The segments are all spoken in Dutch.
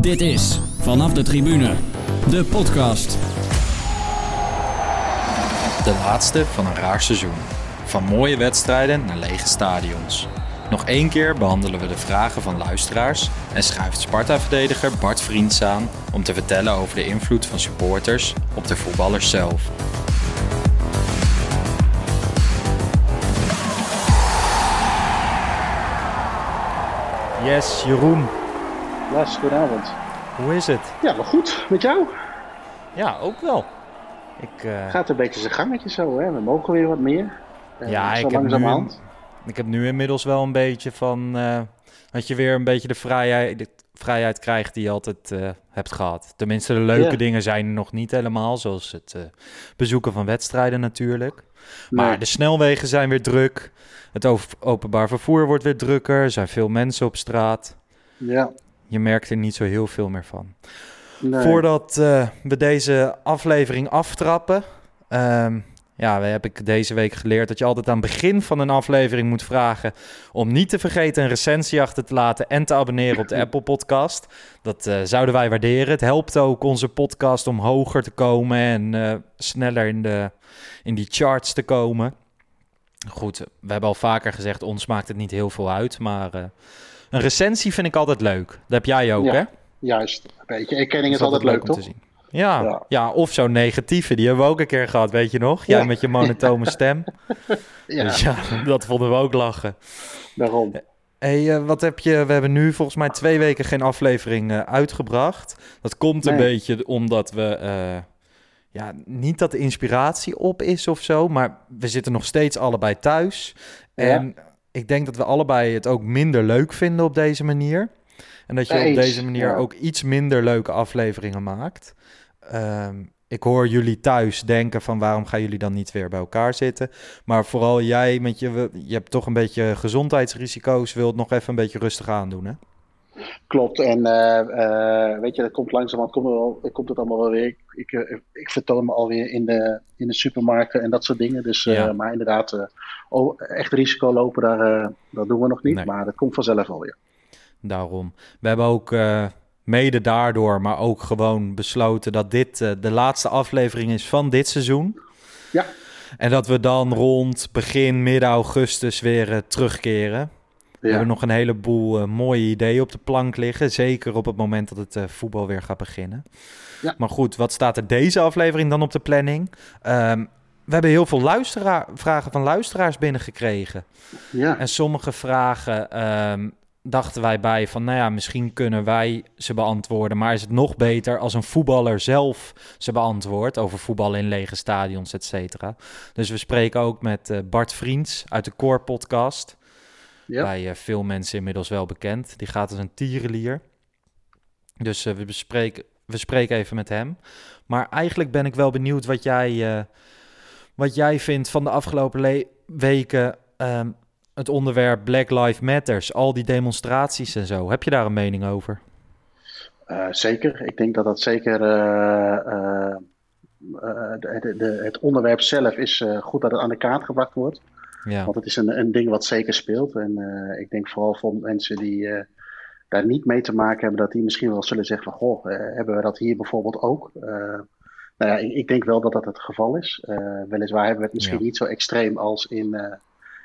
Dit is Vanaf de Tribune, de podcast. De laatste van een raar seizoen. Van mooie wedstrijden naar lege stadions. Nog één keer behandelen we de vragen van luisteraars en schuift Sparta-verdediger Bart Vriends aan om te vertellen over de invloed van supporters op de voetballers zelf. Yes, Jeroen, Lars, goedenavond. hoe is het? Ja, wel goed. Met jou? Ja, ook wel. Ik, eh, Gaat een beetje zijn gangetje zo, hè? We mogen weer wat meer. Eh, Ja, ik heb, nu, ik heb nu inmiddels wel een beetje van... eh, dat je weer een beetje de vrijheid, de vrijheid krijgt die je altijd hebt gehad. Tenminste, de leuke dingen zijn er nog niet helemaal. Zoals het bezoeken van wedstrijden natuurlijk. Maar Nee. de snelwegen zijn weer druk. Het openbaar vervoer wordt weer drukker. Er zijn veel mensen op straat. Ja. Je merkt er niet zo heel veel meer van. Nee. Voordat eh, we deze aflevering aftrappen. ehm, ja, heb ik deze week geleerd dat je altijd aan het begin van een aflevering moet vragen. om niet te vergeten een recensie achter te laten. en te abonneren op de Apple Podcast. Dat eh, zouden wij waarderen. Het helpt ook onze podcast om hoger te komen. en eh, sneller in, de, in die charts te komen. Goed, we hebben al vaker gezegd, ons maakt het niet heel veel uit. Maar een recensie vind ik altijd leuk. Dat heb jij ook, Ja. hè? Juist. Een beetje erkenning is is altijd leuk, om toch? te zien. Ja, ja. Ja. of zo'n negatieve, die hebben we ook een keer gehad, weet je nog? Jij Ja. met je monotone stem. Ja, Dus ja, dat vonden we ook lachen. daarom. hey, eh, wat heb je... We hebben nu volgens mij twee weken geen aflevering eh, uitgebracht. Dat komt een beetje omdat we... eh, ja, niet dat de inspiratie op is of zo, maar we zitten nog steeds allebei thuis. Ja. En ik denk dat we allebei het ook minder leuk vinden op deze manier. En dat je op deze manier ja. ook iets minder leuke afleveringen maakt. Ehm, ik hoor jullie thuis denken van waarom gaan jullie dan niet weer bij elkaar zitten. Maar vooral jij met je, je hebt toch een beetje gezondheidsrisico's, wilt nog even een beetje rustig aandoen hè? Klopt. En eh, eh, weet je, dat komt langzaam, komt, wel, komt het allemaal wel weer. Ik, ik, ik vertoon me alweer in de, in de supermarkten en dat soort dingen. Dus, eh, Ja. Maar inderdaad, echt risico lopen, daar, eh, dat doen we nog niet. Nee. Maar dat komt vanzelf wel weer. Daarom. We hebben ook eh, mede daardoor, maar ook gewoon besloten dat dit eh, de laatste aflevering is van dit seizoen. Ja. En dat we dan rond begin, midden augustus weer terugkeren. We hebben nog een heleboel mooie ideeën op de plank liggen. Zeker op het moment dat het voetbal weer gaat beginnen. Ja. Maar goed, wat staat er deze aflevering dan op de planning? Ehm, we hebben heel veel vragen van luisteraars binnengekregen. ja. En sommige vragen ehm, dachten wij bij van, nou ja, misschien kunnen wij ze beantwoorden. Maar is het nog beter als een voetballer zelf ze beantwoordt over voetballen in lege stadions, et cetera. Dus we spreken ook met eh, Bart Vriends uit de Core Podcast. Ja. Bij eh, veel mensen inmiddels wel bekend. Die gaat als een tierenlier. Dus eh, we, bespreken, we spreken even met hem. Maar eigenlijk ben ik wel benieuwd wat jij, wat jij vindt van de afgelopen weken. ehm, het onderwerp Black Lives Matters, al die demonstraties en zo. Heb je daar een mening over? Eh, zeker. Ik denk dat dat zeker. eh, eh, de, de, de- het onderwerp zelf is goed dat het aan de kaart gebracht wordt. Ja, Want het is een, een ding wat zeker speelt. En ik denk vooral voor mensen die daar niet mee te maken hebben, dat die misschien wel zullen zeggen: van goh, hebben we dat hier bijvoorbeeld ook? Nou ja, ik, ik denk wel dat dat het geval is. Eh, weliswaar hebben we het misschien Ja. niet zo extreem als in, eh,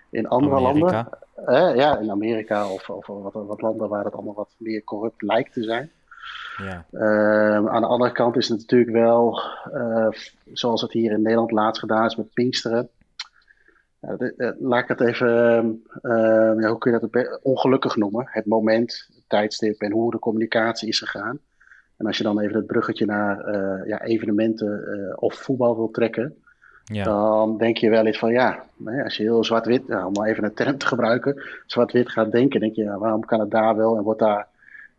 in andere Amerika. landen. Eh, ja, in Amerika of, of wat, wat landen waar het allemaal wat meer corrupt lijkt te zijn. Ja, aan de andere kant is het natuurlijk wel, zoals het hier in Nederland laatst gedaan is met Pinksteren. De- laat ik het even, ja, hoe kun je dat ongelukkig noemen? Het moment, het tijdstip en hoe de communicatie is gegaan. En als je dan even het bruggetje naar eh, ja, evenementen eh, of voetbal wil trekken, ja, dan denk je wel eens van ja, als je heel zwart-wit, nou, om maar even een term te gebruiken, zwart-wit gaat denken, denk je ja, waarom kan het daar wel en wordt daar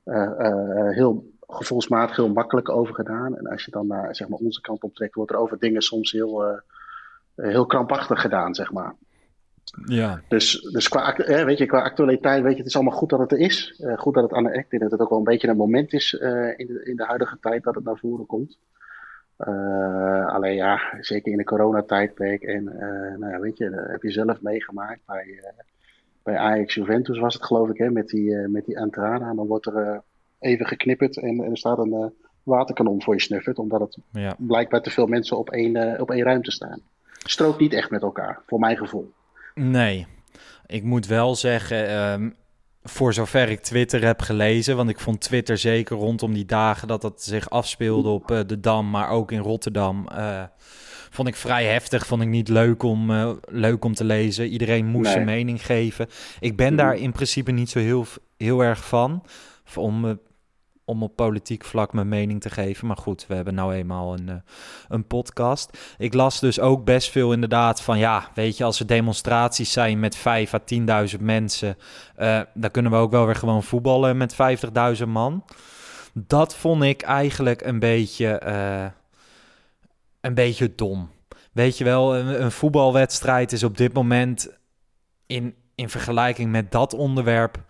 eh, heel gevoelsmatig heel makkelijk over gedaan. En als je dan naar zeg maar, onze kant op trekt, wordt er over dingen soms heel, eh, heel krampachtig gedaan, zeg maar. Ja, Dus, dus qua, act- weet je, qua actualiteit, weet je, het is allemaal goed dat het er is. Eh, goed dat het aan de ik denk dat het ook wel een beetje een moment is eh, in, de, in de huidige tijd dat het naar voren komt. Eh, alleen ja, zeker in de coronatijdperk en nou ja, weet je, dat heb je zelf meegemaakt bij, bij Ajax Juventus was het geloof ik, hè, met die, met die Antrana. Dan wordt er, even geknipperd en, er staat een waterkanon voor je snuffert, omdat het ja. blijkbaar te veel mensen op één, op één ruimte staan. Strookt niet echt met elkaar, voor mijn gevoel. Nee, ik moet wel zeggen, ehm, voor zover ik Twitter heb gelezen, want ik vond Twitter zeker rondom die dagen dat dat zich afspeelde op uh, de Dam, maar ook in Rotterdam, uh, vond ik vrij heftig. Vond ik niet leuk om, uh, leuk om te lezen. Iedereen moest zijn mening geven. Ik ben daar in principe niet zo heel, heel erg van. Om om op politiek vlak mijn mening te geven. Maar goed, we hebben nou eenmaal een, uh, een podcast. Ik las dus ook best veel inderdaad van ja, weet je, als er demonstraties zijn met 5 à 10.000 mensen, uh, dan kunnen we ook wel weer gewoon voetballen met 50.000 man. Dat vond ik eigenlijk een beetje, uh, een beetje dom. Weet je wel, een, een voetbalwedstrijd is op dit moment in, in vergelijking met dat onderwerp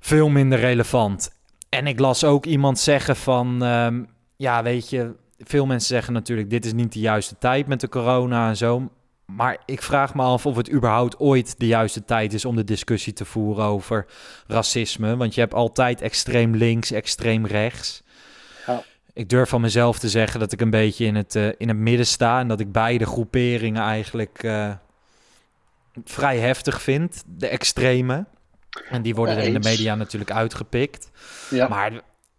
veel minder relevant. En ik las ook iemand zeggen van, um, ja, weet je, veel mensen zeggen natuurlijk, dit is niet de juiste tijd met de corona en zo. Maar ik vraag me af of het überhaupt ooit de juiste tijd is om de discussie te voeren over racisme. Want je hebt altijd extreem links, extreem rechts. Ja. Ik durf van mezelf te zeggen dat ik een beetje in het, uh, in het midden sta. En dat ik beide groeperingen eigenlijk uh, vrij heftig vind. De extreme. En die worden er in de media natuurlijk uitgepikt. Ja. Maar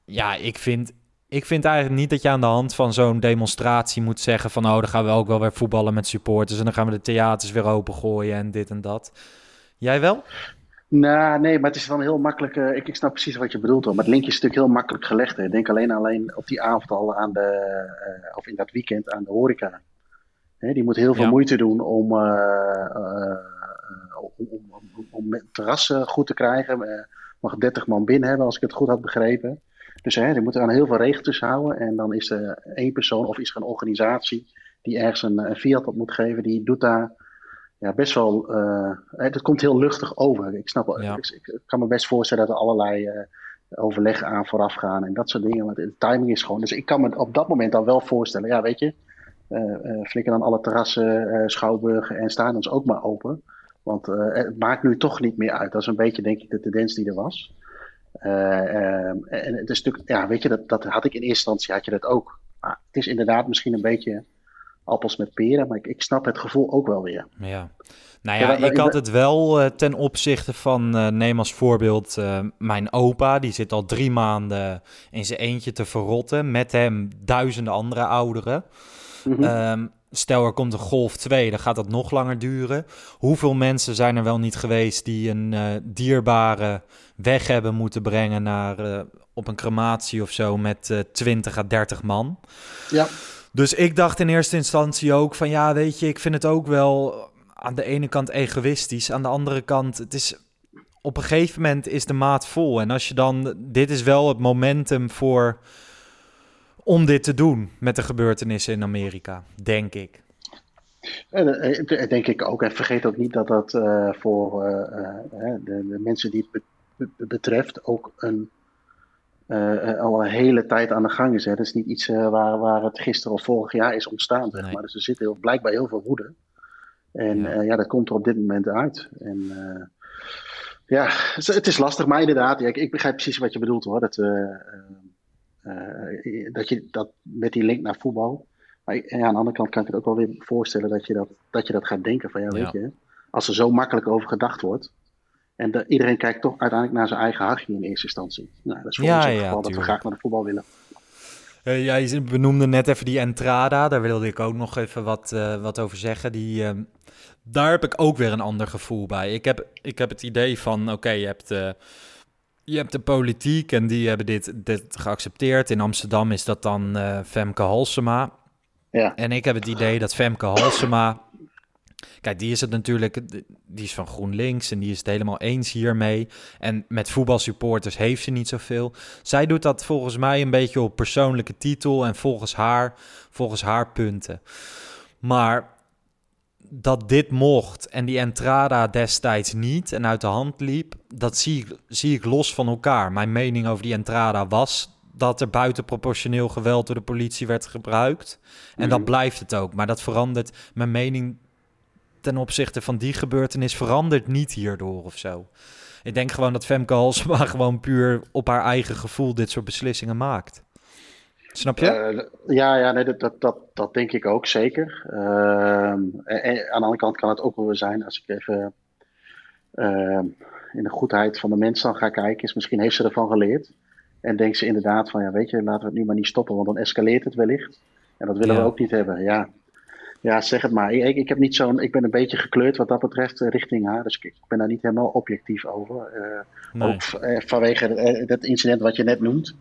ja, ik vind, ik vind eigenlijk niet dat je aan de hand van zo'n demonstratie moet zeggen van... oh, dan gaan we ook wel weer voetballen met supporters... en dan gaan we de theaters weer opengooien en dit en dat. Jij wel? Nou, nee, maar het is dan heel makkelijk. Uh, ik, ik snap precies wat je bedoelt hoor. Maar het linkje is natuurlijk heel makkelijk gelegd. Hè. Denk alleen, alleen op die avond al aan de, uh, of in dat weekend aan de horeca. Hè, die moet heel veel moeite doen om, uh, om, om, om, terrassen goed te krijgen. Uh, mag 30 man binnen hebben, als ik het goed had begrepen. Dus hè, die moeten aan heel veel regels houden. En dan is er één persoon of is er een organisatie die ergens een, een fiat op moet geven. Die doet daar ja, best wel. Uh, het komt heel luchtig over. Ik snap ja. ik, ik, kan me best voorstellen dat er allerlei uh, overleggen aan vooraf gaan en dat soort dingen. Want de timing is gewoon. Dus ik kan me op dat moment dan wel voorstellen. Ja, weet je. Uh, flikken dan alle terrassen, schouwburgen en stadions ook maar open. Want uh, het maakt nu toch niet meer uit. Dat is een beetje, denk ik, de tendens die er was. Uh, en het is natuurlijk, ja, weet je, dat, dat had ik in eerste instantie, had je dat ook. Maar het is inderdaad misschien een beetje appels met peren, maar ik, ik snap het gevoel ook wel weer. Ja. Nou ja, ik had het wel uh, ten opzichte van, uh, neem als voorbeeld uh, mijn opa, die zit al drie maanden in zijn eentje te verrotten, met hem duizenden andere ouderen. Mm -hmm. um, Stel er komt een Golf 2, dan gaat dat nog langer duren. Hoeveel mensen zijn er wel niet geweest die een uh, dierbare weg hebben moeten brengen naar, uh, op een crematie of zo met uh, 20 à 30 man? Ja. Dus ik dacht in eerste instantie ook van ja, weet je, ik vind het ook wel aan de ene kant egoïstisch. Aan de andere kant, het is op een gegeven moment is de maat vol. En als je dan, dit is wel het momentum voor om dit te doen met de gebeurtenissen in Amerika, denk ik. Uh, denk ik ook. En vergeet ook niet dat dat uh, voor uh, de, de, mensen die het be betreft ook een, al een hele tijd aan de gang is. Hè. Dat is niet iets waar, waar het gisteren of vorig jaar is ontstaan. Zeg nee. maar. Dus er zit heel, blijkbaar heel veel woede. En ja. ja. dat komt er op dit moment uit. En ja, het is lastig, maar inderdaad, ja, ik, ik, begrijp precies wat je bedoelt hoor. Dat, dat je dat met die link naar voetbal. Maar ja, aan de andere kant kan ik het ook wel weer voorstellen dat je dat, dat, je dat gaat denken van ja, weet je, als er zo makkelijk over gedacht wordt. En de, iedereen kijkt toch uiteindelijk naar zijn eigen hachje in eerste instantie. Nou, dat is voor ja, ons het geval dat we graag naar de voetbal willen. Uh, ja, je benoemde net even die Entrada. Daar wilde ik ook nog even wat, uh, wat over zeggen. Die, uh, daar heb ik ook weer een ander gevoel bij. Ik heb, ik heb het idee van, oké, okay, je hebt je hebt de politiek en die hebben dit, dit geaccepteerd. In Amsterdam is dat dan uh, Femke Halsema. Ja. En ik heb het idee dat Femke Halsema... Kijk, die is het natuurlijk, die is van GroenLinks en die is het helemaal eens hiermee. En met voetbalsupporters heeft ze niet zoveel. Zij doet dat volgens mij een beetje op persoonlijke titel en volgens haar, volgens haar punten. Maar dat dit mocht en die Entrada destijds niet en uit de hand liep, dat zie, zie ik los van elkaar. Mijn mening over die Entrada was dat er buitenproportioneel geweld door de politie werd gebruikt. En dat mhm. blijft het ook. Maar dat verandert, mijn mening ten opzichte van die gebeurtenis verandert niet hierdoor of zo. Ik denk gewoon dat Femke Halsema gewoon puur op haar eigen gevoel dit soort beslissingen maakt. Snap je? Uh, ja, ja nee, dat, dat, dat, denk ik ook zeker. Uh, en, en, aan de andere kant kan het ook wel weer zijn, als ik even uh, in de goedheid van de mens dan ga kijken, is misschien heeft ze ervan geleerd. En denkt ze inderdaad van, ja weet je, laten we het nu maar niet stoppen, want dan escaleert het wellicht. En dat willen Ja. we ook niet hebben. Ja, ja zeg het maar. Ik, ik, heb niet zo'n, ik ben een beetje gekleurd wat dat betreft eh, richting haar. Dus ik, ik ben daar niet helemaal objectief over. Eh, Nee. Ook eh, vanwege eh, dat incident wat je net noemt.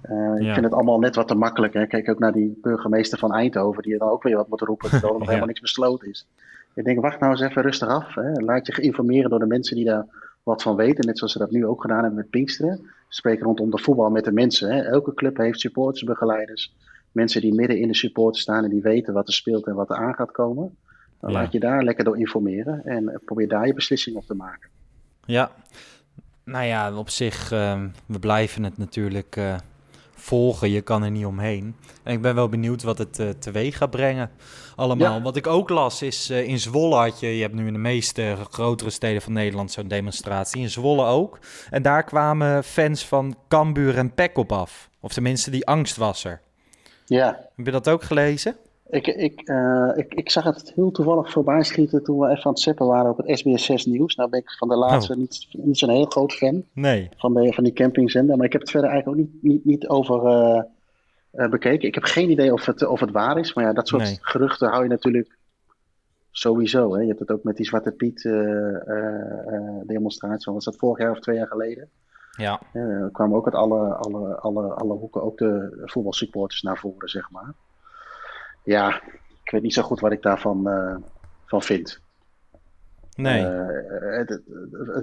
Eh, Ik vind het allemaal net wat te makkelijk. Hè. Kijk ook naar die burgemeester van Eindhoven, die dan ook weer wat moet roepen, terwijl er nog Ja. helemaal niks besloten is. Ik denk, wacht nou eens even rustig af. Hè. Laat je geïnformeren door de mensen die daar wat van weten. Net zoals ze dat nu ook gedaan hebben met Pinksteren. Spreken rondom de voetbal met de mensen. Hè. Elke club heeft supportersbegeleiders. Mensen die midden in de supporters staan en die weten wat er speelt en wat er aan gaat komen. Dan Ja. laat je daar lekker door informeren en eh, probeer daar je beslissing op te maken. Ja, nou ja, op zich, ehm, we blijven het natuurlijk eh, volgen. Je kan er niet omheen. En ik ben wel benieuwd wat het eh, teweeg gaat brengen. Allemaal. Ja. Wat ik ook las is, eh, in Zwolle had je, je hebt nu in de meeste grotere steden van Nederland zo'n demonstratie. In Zwolle ook. En daar kwamen fans van Cambuur en PEC op af. Of tenminste, die angst was er. Ja, Heb je dat ook gelezen? Ik, ik, eh, ik, ik zag het heel toevallig voorbij schieten toen we even aan het zeppen waren op het SBS 6 Nieuws. Nou ben ik van de laatste Oh. niet, niet zo'n heel groot fan Nee. van, de, van die campingzender. Maar ik heb het verder eigenlijk ook niet, niet, niet over eh, eh, bekeken. Ik heb geen idee of het, of het waar is. Maar ja, dat soort Nee. geruchten hou je natuurlijk sowieso. Hè. Je hebt het ook met die Zwarte Piet demonstratie. Was dat vorig jaar of twee jaar geleden? Ja. Kwamen ook uit alle, alle, alle, alle hoeken ook de voetbalsupporters naar voren, zeg maar. Ja, ik weet niet zo goed wat ik daarvan eh, van vind. Nee. Eh, het- het-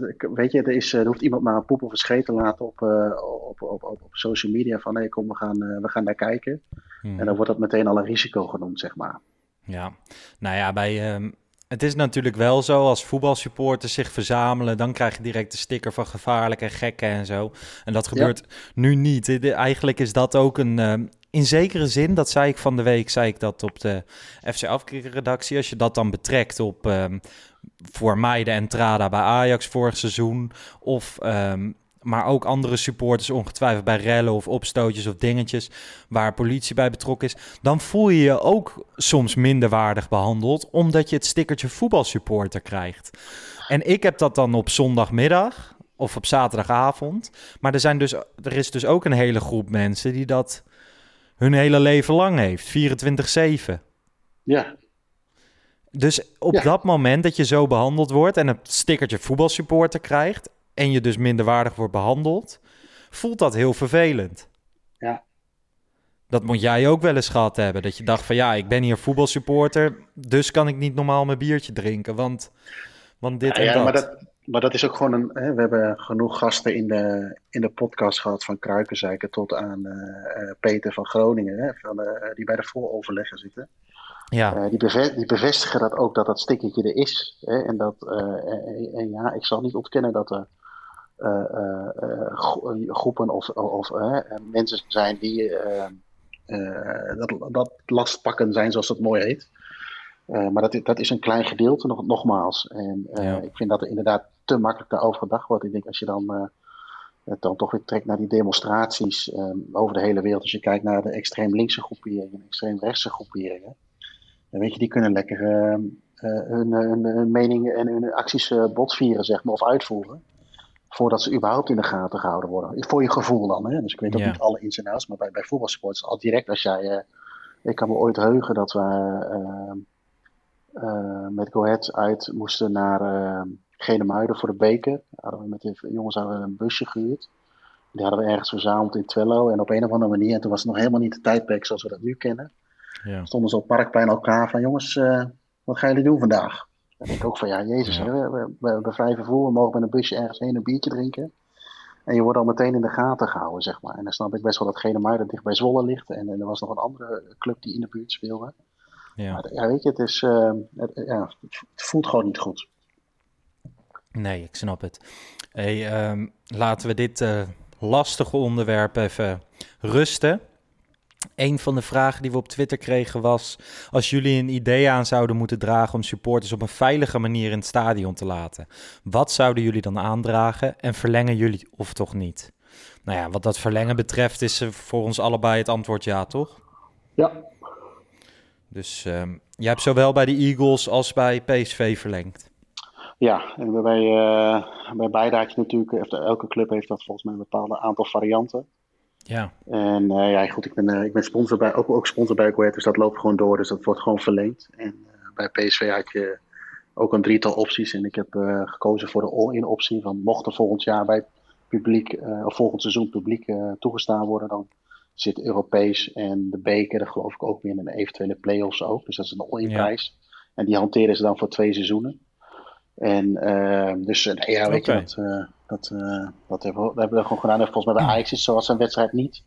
het- weet je, er, is, er hoeft iemand maar een poep of een scheet te laten op, eh, op, op, op, op social media van hé, kom, we gaan, we gaan daar kijken. Hmm. En dan wordt dat meteen al een risico genoemd, zeg maar. Ja, nou ja, bij, ehm, het is natuurlijk wel zo, als voetbalsupporters zich verzamelen, dan krijg je direct de sticker van gevaarlijk en gekken en zo. En dat gebeurt nu niet. Eigenlijk is dat ook een, ehm, in zekere zin, dat zei ik van de week, zei ik dat op de FC Afkikker-redactie, als je dat dan betrekt op ehm, voor mij de Entrada bij Ajax vorig seizoen, of... ehm, maar ook andere supporters, ongetwijfeld bij rellen of opstootjes of dingetjes waar politie bij betrokken is dan voel je je ook soms minder waardig behandeld, omdat je het stickertje voetbalsupporter krijgt. En ik heb dat dan op zondagmiddag of op zaterdagavond. Maar er, zijn dus, er is dus ook een hele groep mensen die dat hun hele leven lang heeft, 24-7. Ja, Dus op Ja. dat moment dat je zo behandeld wordt en het stickertje voetbalsupporter krijgt en je dus minder waardig wordt behandeld, voelt dat heel vervelend. Ja. Dat moet jij ook wel eens gehad hebben. Dat je dacht van ja, ik ben hier voetbalsupporter, dus kan ik niet normaal mijn biertje drinken, want, want dit Ja, en ja, dat. Maar, dat, maar dat is ook gewoon een. Hè, we hebben genoeg gasten in de, in de podcast gehad, van Kruikenzeiken tot aan eh, eh, Peter van Groningen, hè, van, eh, die bij de vooroverleggen zitten. Ja, die, beve- die bevestigen dat ook dat dat stickertje er is. Hè, en, dat, en, en ja, ik zal niet ontkennen dat er gro- groepen of, of mensen zijn die dat, dat lastpakken zijn, zoals dat mooi heet. Eh, maar dat, dat is een klein gedeelte, nog, nogmaals. En eh, Ja. ik vind dat er inderdaad te makkelijk daarover gedacht wordt. Ik denk als je dan, eh, het dan toch weer trekt naar die demonstraties over de hele wereld. Als je kijkt naar de extreem linkse groeperingen, extreem rechtse groeperingen. Dan weet je, die kunnen lekker eh, eh, hun, hun, hun mening en hun acties botvieren, zeg maar, of uitvoeren. Voordat ze überhaupt in de gaten gehouden worden. Voor je gevoel dan. Hè? Dus ik weet ook Ja. niet alle ins en outs. Maar bij, bij voetbalsports al direct als jij... ik kan me ooit heugen dat we met Go Ahead uit moesten naar eh Genemuiden voor de beker. Hadden we met de jongens hadden we een busje gehuurd. Die hadden we ergens verzameld in Twello. En op een of andere manier, en toen was het nog helemaal niet de tijdperk zoals we dat nu kennen ja. stonden ze op het Parkplein elkaar van jongens, eh, wat gaan jullie doen vandaag? Denk ik ook van ja, jezus, Ja. hè, we, we, we hebben vrij vervoer, we mogen met een busje ergens heen een biertje drinken. En je wordt al meteen in de gaten gehouden, zeg maar. En dan snap ik best wel dat Genemuiden dicht bij Zwolle ligt. En, en er was nog een andere club die in de buurt speelde. Ja. Maar ja, weet je, het, is, eh, het, ja, het voelt gewoon niet goed. Nee, ik snap het. Hey, ehm, laten we dit eh, lastige onderwerp even rusten. Een van de vragen die we op Twitter kregen was: als jullie een idee aan zouden moeten dragen om supporters op een veilige manier in het stadion te laten, wat zouden jullie dan aandragen en verlengen jullie of toch niet? Nou ja, wat dat verlengen betreft is eh, voor ons allebei het antwoord ja, toch? Ja. Dus um, jij hebt zowel bij de Eagles als bij PSV verlengd. Ja, en bij, uh, bij beide had je natuurlijk, elke club heeft dat volgens mij een bepaald aantal varianten. Ja. En uh, ja, goed, ik ben, uh, ik ben sponsor bij, ook, ook sponsor bij Coët, dus dat loopt gewoon door. Dus dat wordt gewoon verlengd. En bij PSV had je ook een drietal opties. En ik heb gekozen voor de all-in optie. Van mocht er volgend jaar bij publiek, of volgend seizoen publiek toegestaan worden, dan zit Europees en de beker, dat geloof ik ook weer in een eventuele play-offs ook. Dus dat is een all-in prijs. En die hanteren ze dan voor twee seizoenen. En uh, dus nee, ja, weet okay. je, dat, uh, dat, uh, dat, hebben we, dat hebben we gewoon gedaan. En volgens mij bij Ajax is zoals een wedstrijd niet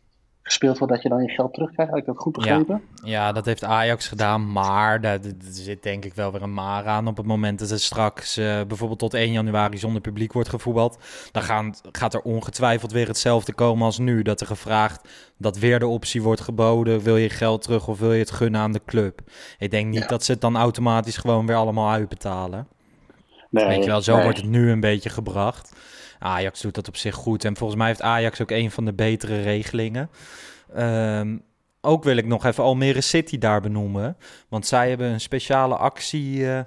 gespeeld wordt, dat je dan je geld terugkrijgt. Heb ik dat goed begrepen? Ja, ja dat heeft Ajax gedaan, maar daar, zit denk ik wel weer een maar aan. Op het moment dat het straks bijvoorbeeld tot 1 januari zonder publiek wordt gevoetbald, dan gaan, gaat er ongetwijfeld weer hetzelfde komen als nu. Dat er gevraagd dat weer de optie wordt geboden, wil je geld terug of wil je het gunnen aan de club? Ik denk niet ja. dat ze het dan automatisch gewoon weer allemaal uitbetalen. Nee, Weet je wel, zo nee. wordt het nu een beetje gebracht. Ajax doet dat op zich goed. En volgens mij heeft Ajax ook een van de betere regelingen. Um, ook wil ik nog even Almere City daar benoemen. Want zij hebben een speciale actie uh,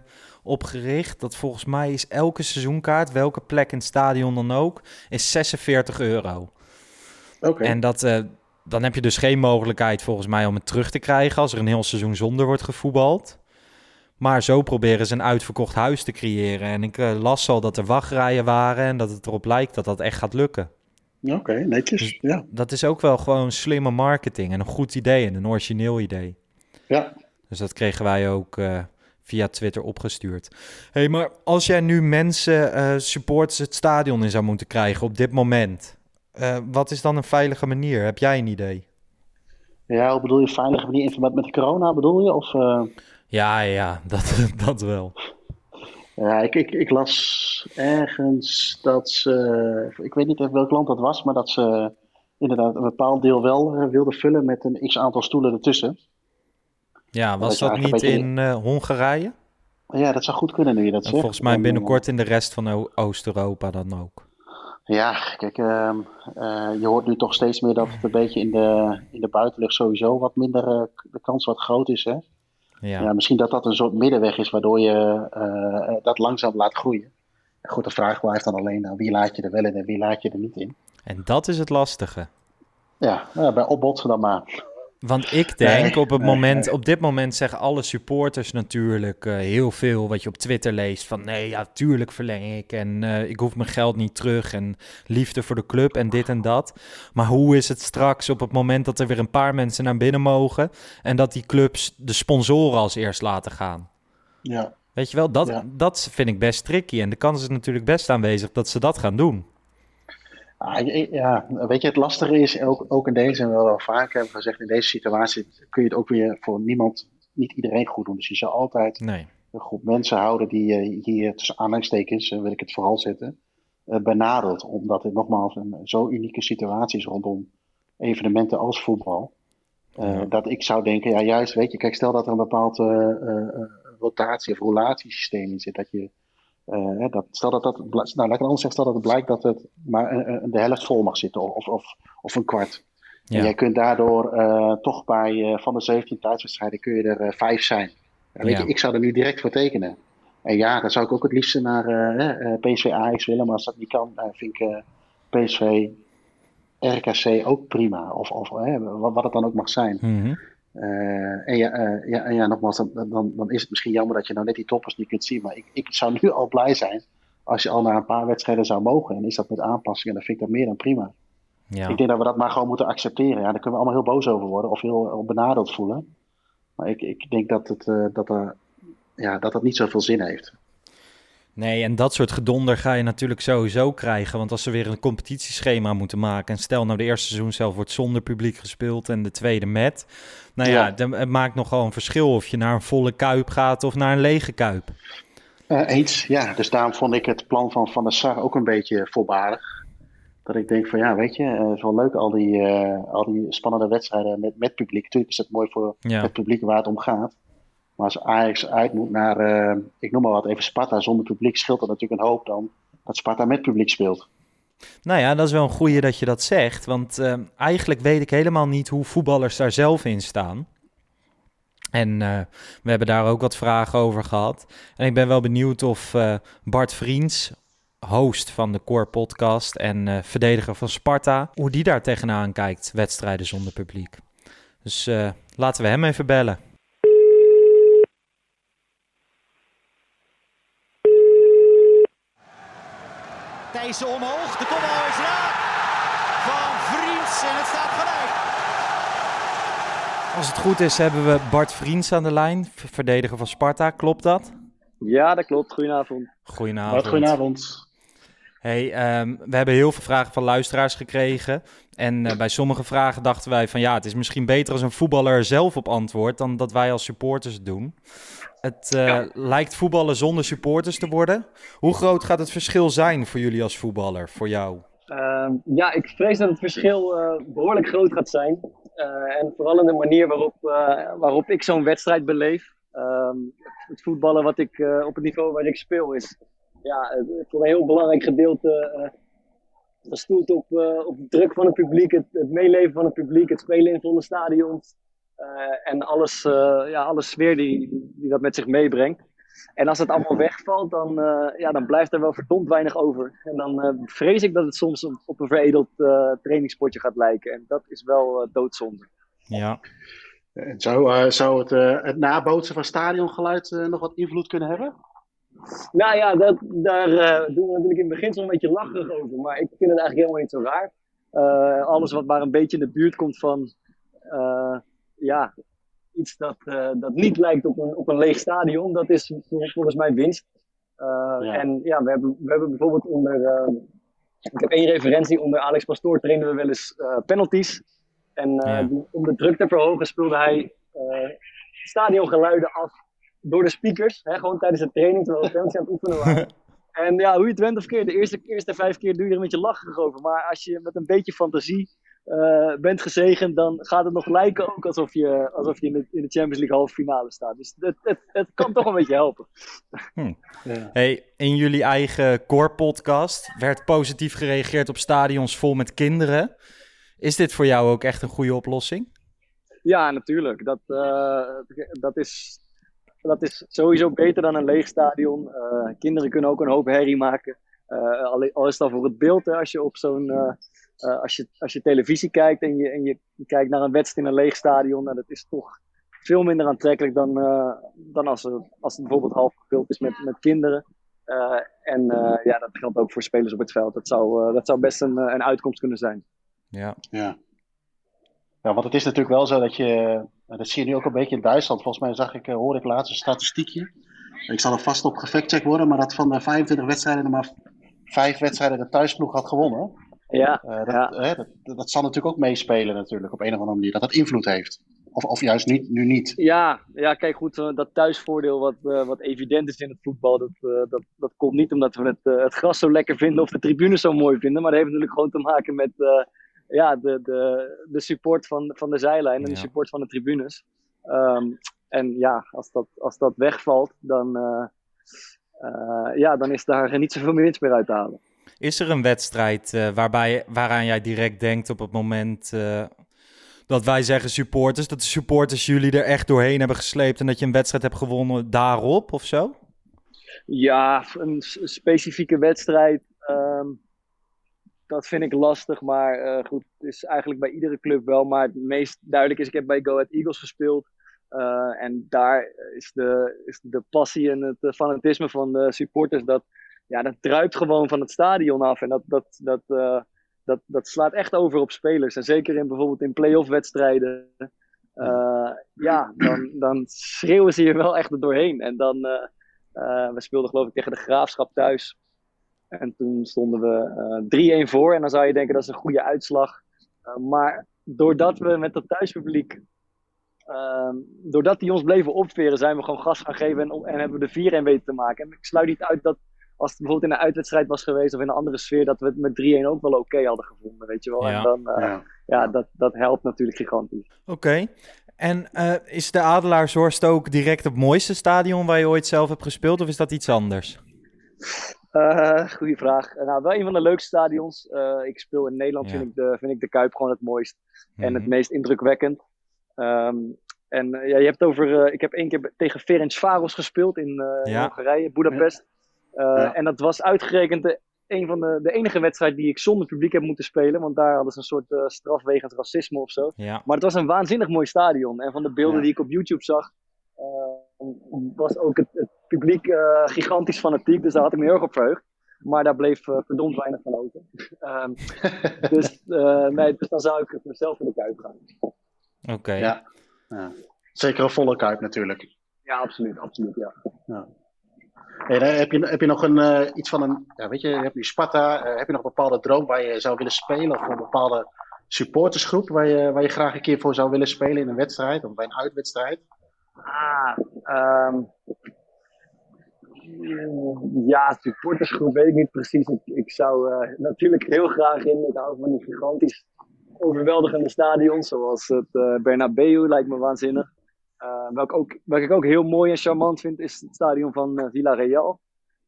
opgericht. Dat volgens mij is elke seizoenkaart, welke plek in het stadion dan ook, is 46 euro. Oké. En dat, uh, dan heb je dus geen mogelijkheid volgens mij om het terug te krijgen als er een heel seizoen zonder wordt gevoetbald. Maar zo proberen ze een uitverkocht huis te creëren. En ik uh, las al dat er wachtrijen waren en dat het erop lijkt dat dat echt gaat lukken. Oké, okay, netjes. Dus ja. Dat is ook wel gewoon slimme marketing en een goed idee en een origineel idee. Ja. Dus dat kregen wij ook uh, via Twitter opgestuurd. hey, maar als jij nu mensen, uh, supporters het stadion in zou moeten krijgen op dit moment, wat is dan een veilige manier? Heb jij een idee? Ja, bedoel je veilige manier in verband met corona bedoel je? Of, ja, ja, dat, dat wel. Ja, ik, ik, ik las ergens dat ze, ik weet niet welk land dat was, maar dat ze inderdaad een bepaald deel wel uh, wilden vullen met een x aantal stoelen ertussen. Ja, was dat, dat niet in uh, Hongarije? Ja, dat zou goed kunnen nu je dat en zegt. Volgens mij binnenkort in de rest van Oost-Europa dan ook. Ja, kijk, uh, uh, je hoort nu toch steeds meer dat het een beetje in de, in de buitenlucht sowieso wat minder, de kans wat groot is. Hè? Ja. ja. misschien dat dat een soort middenweg is waardoor je uh, dat langzaam laat groeien. Goed, de vraag blijft dan alleen, nou, wie laat je er wel in en wie laat je er niet in? En dat is het lastige. Ja, ja bij opbotsen dan maar. Want ik denk op het moment, op dit moment zeggen alle supporters natuurlijk uh, heel veel wat je op Twitter leest. Van nee, ja, tuurlijk verleng ik en uh, ik hoef mijn geld niet terug en liefde voor de club en dit en dat. Maar hoe is het straks op het moment dat er weer een paar mensen naar binnen mogen en dat die clubs de sponsoren als eerst laten gaan? Ja. Weet je wel, dat, ja. dat vind ik best tricky en de kans is natuurlijk best aanwezig dat ze dat gaan doen. Ja, weet je, het lastige is ook, ook in deze, en we wel vaak hebben gezegd, in deze situatie kun je het ook weer voor niemand, niet iedereen goed doen. Dus je zal altijd nee. een groep mensen houden die uh, hier tussen aanhalingstekens, wil ik het vooral zetten, uh, benadert. Omdat het nogmaals een zo unieke situatie is rondom evenementen als voetbal. Ja. Dat ik zou denken, ja juist, weet je, kijk, stel dat er een bepaald rotatie- of relatiesysteem in zit, dat je uh, dat, stel dat dat, nou laat ik anders zeggen, stel dat het blijkt dat het maar uh, de helft vol mag zitten of, of, of een kwart. Ja. En jij kunt daardoor uh, toch bij van de 17 thuiswedstrijden kun je er vijf zijn. En weet ja. je, ik zou er nu direct voor tekenen. En ja, dan zou ik ook het liefst naar PSV Ajax willen, maar als dat niet kan, vind ik PSV RKC ook prima. Of, of wat het dan ook mag zijn. Mm -hmm. Uh, en, ja, uh, ja, en ja, nogmaals, dan, dan, dan, is het misschien jammer dat je nou net die toppers niet kunt zien. Maar ik, ik zou nu al blij zijn als je al naar een paar wedstrijden zou mogen. En is dat met aanpassingen, dan vind ik dat meer dan prima. Ja. Ik denk dat we dat maar gewoon moeten accepteren. Ja, daar kunnen we allemaal heel boos over worden of heel benadeeld voelen. Maar ik, ik denk dat het, uh, dat, er, ja, dat dat niet zoveel zin heeft. Nee, en dat soort gedonder ga je natuurlijk sowieso krijgen. Want als ze weer een competitieschema moeten maken. En stel nou de eerste seizoen zelf wordt zonder publiek gespeeld en de tweede met. Nou ja, ja. het maakt nogal een verschil of je naar een volle kuip gaat of naar een lege kuip. Uh, eens, ja. Dus daarom vond ik het plan van Van der Sar ook een beetje voorbarig. Dat ik denk van ja, weet je, het is wel leuk al die, al die spannende wedstrijden met, met publiek. Natuurlijk is het mooi voor het publiek waar het om gaat. Maar als Ajax uit moet naar, ik noem maar wat, even Sparta zonder publiek, scheelt dat natuurlijk een hoop dan dat Sparta met publiek speelt. Nou ja, dat is wel een goeie dat je dat zegt. Want uh, eigenlijk weet ik helemaal niet hoe voetballers daar zelf in staan. En uh, we hebben daar ook wat vragen over gehad. En ik ben wel benieuwd of Bart Vriends, host van de Core Podcast en verdediger van Sparta, hoe die daar tegenaan kijkt, wedstrijden zonder publiek. Dus laten we hem even bellen. Thijssen omhoog. De kopbal is raak. Van Vriends en het staat gelijk. Als het goed is, hebben we Bart Vriends aan de lijn, verdediger van Sparta. Klopt dat? Ja, dat klopt. Goedenavond. Goedenavond. Bart, goedenavond. Hey, um, we hebben heel veel vragen van luisteraars gekregen. En uh, bij sommige vragen dachten wij van ja, het is misschien beter als een voetballer zelf op antwoordt dan dat wij als supporters het doen. Het uh, lijkt voetballen zonder supporters te worden. Hoe groot gaat het verschil zijn voor jullie als voetballer, voor jou? Uh, ja, ik vrees dat het verschil uh, behoorlijk groot gaat zijn. en vooral in de manier waarop, waarop ik zo'n wedstrijd beleef. Ehm, het voetballen wat ik op het niveau waar ik speel is ja, voor een heel belangrijk gedeelte gestoeld op, op de druk van het publiek, het, het meeleven van het publiek, het spelen in volle stadions. Uh, en alles, uh, ja, alle sfeer die, die dat met zich meebrengt. En als het allemaal wegvalt, dan, uh, ja, dan blijft er wel verdomd weinig over. En dan vrees ik dat het soms op, op een veredeld trainingspotje gaat lijken. En dat is wel doodzonde. Ja. Zou, zou het, het nabootsen van stadiongeluid nog wat invloed kunnen hebben? Nou ja, dat, daar doen we natuurlijk in het begin zo'n beetje lacherig over. Maar ik vind het eigenlijk helemaal niet zo raar. alles wat maar een beetje in de buurt komt van ja, iets dat, uh, dat niet lijkt op een, op een leeg stadion, dat is volgens mij winst. Uh, ja. En ja, we hebben, we hebben bijvoorbeeld onder. Uh, ik heb één referentie. Onder Alex Pastoor trainen we wel eens penalties. En ja. die, om de druk te verhogen speelde hij stadiongeluiden af door de speakers. Hè, gewoon tijdens de training, terwijl we penalty aan het oefenen waren. En ja, hoe je het went of keer, de eerste, eerste vijf keer doe je er een beetje lacherig over. Maar als je met een beetje fantasie uh, bent gezegend, dan gaat het nog lijken ook alsof je, alsof je in, de, in de Champions League halve finale staat. Dus het, het, het kan toch een beetje helpen. Hm. Ja. Hey, in jullie eigen core podcast werd positief gereageerd op stadions vol met kinderen. Is dit voor jou ook echt een goede oplossing? Ja, natuurlijk. Dat, uh, dat, is, dat is sowieso beter dan een leeg stadion. Uh, kinderen kunnen ook een hoop herrie maken. al, al is dat voor het beeld, hè, als je op zo'n uh, als, je, als je televisie kijkt en je, en je kijkt naar een wedstrijd in een leeg stadion, nou, dat is toch veel minder aantrekkelijk dan, uh, dan als, er, als het bijvoorbeeld half gevuld is met, met kinderen. Uh, en ja, dat geldt ook voor spelers op het veld. Dat zou, dat zou best een, een uitkomst kunnen zijn. Ja. ja. Ja, want het is natuurlijk wel zo dat je, dat zie je nu ook een beetje in Duitsland. Volgens mij zag ik, hoor ik laatst een statistiekje. Ik zal er vast op gefactcheck worden, maar dat van de 25 wedstrijden er maar vijf wedstrijden de thuisploeg had gewonnen. Ja, uh, dat, ja. Hè, dat, dat, zal natuurlijk ook meespelen natuurlijk op een of andere manier. Dat dat invloed heeft. Of, of juist niet, nu niet. Ja, ja kijk goed, uh, dat thuisvoordeel wat, uh, wat evident is in het voetbal, dat, dat, dat komt niet omdat we het, het gras zo lekker vinden of de tribunes zo mooi vinden. Maar dat heeft natuurlijk gewoon te maken met ja, de, de, de support van, van de zijlijn en ja. de support van de tribunes. Um, en ja, als dat, als dat wegvalt, dan, ja, dan is daar niet zoveel meer winst meer uit te halen. Is er een wedstrijd uh, waarbij, waaraan jij direct denkt op het moment uh, dat wij zeggen supporters, dat de supporters jullie er echt doorheen hebben gesleept en dat je een wedstrijd hebt gewonnen daarop of zo? Ja, een specifieke wedstrijd, um, dat vind ik lastig, maar uh, goed, het is eigenlijk bij iedere club wel. Maar het meest duidelijk is, ik heb bij Go Ahead Eagles gespeeld. en daar is de, is de passie en het fanatisme van de supporters dat ja, dat druipt gewoon van het stadion af. En dat, dat, dat, uh, dat, dat slaat echt over op spelers. En zeker in bijvoorbeeld in play-off wedstrijden. Uh, ja, dan, dan schreeuwen ze je wel echt er doorheen. En dan, uh, we speelden geloof ik tegen de Graafschap thuis. En toen stonden we 3-1 voor. En dan zou je denken dat is een goede uitslag. maar doordat we met dat thuispubliek Uh, doordat die ons bleven opveren, zijn we gewoon gas gaan geven en, en hebben we de 4-1 weten te maken. En ik sluit niet uit dat als het bijvoorbeeld in een uitwedstrijd was geweest of in een andere sfeer, dat we het met 3-1 ook wel oké hadden gevonden, weet je wel. Ja. En dan, eh, Ja. ja, dat, dat helpt natuurlijk gigantisch. Oké. En eh, is de Adelaarshorst ook direct het mooiste stadion waar je ooit zelf hebt gespeeld? Of is dat iets anders? Eh goeie vraag. Nou, wel een van de leukste stadions. Eh, ik speel in Nederland, Ja. vind, ik de, vind ik de Kuip gewoon het mooist. En het Mhm. meest indrukwekkend. Ehm, en ja, je hebt over. eh, ik heb één keer tegen Ferencvaros gespeeld in, eh. Hongarije, Budapest. Eh, Ja. En dat was uitgerekend de, een van de, de enige wedstrijd die ik zonder publiek heb moeten spelen. Want daar hadden ze een soort eh, straf wegens racisme of zo. Ja. Maar het was een waanzinnig mooi stadion. En van de beelden Ja. die ik op YouTube zag, eh, was ook het, het publiek eh, gigantisch fanatiek. Dus daar had ik me heel erg op verheugd. Maar daar bleef verdomd weinig van over. Ehm, dus, eh, nee, dus dan zou ik het mezelf voor de kuip gaan. Oké. Ja. Ja. Zeker een volle kuip natuurlijk. Ja, absoluut, absoluut, ja. Hey, heb, je, heb je nog een, eh, iets van een, ja, weet je, je hebt nu Sparta, eh, heb je nog een bepaalde droom waar je zou willen spelen? Of een bepaalde supportersgroep waar je, waar je graag een keer voor zou willen spelen in een wedstrijd of bij een uitwedstrijd? Ah, ehm, ja, supportersgroep weet ik niet precies. Ik, ik zou eh, natuurlijk heel graag in. Ik hou van die gigantisch overweldigende stadions, zoals het Bernabeu, lijkt me waanzinnig. Eh welk, ook, welk ik ook heel mooi en charmant vind, is het stadion van eh, Villarreal.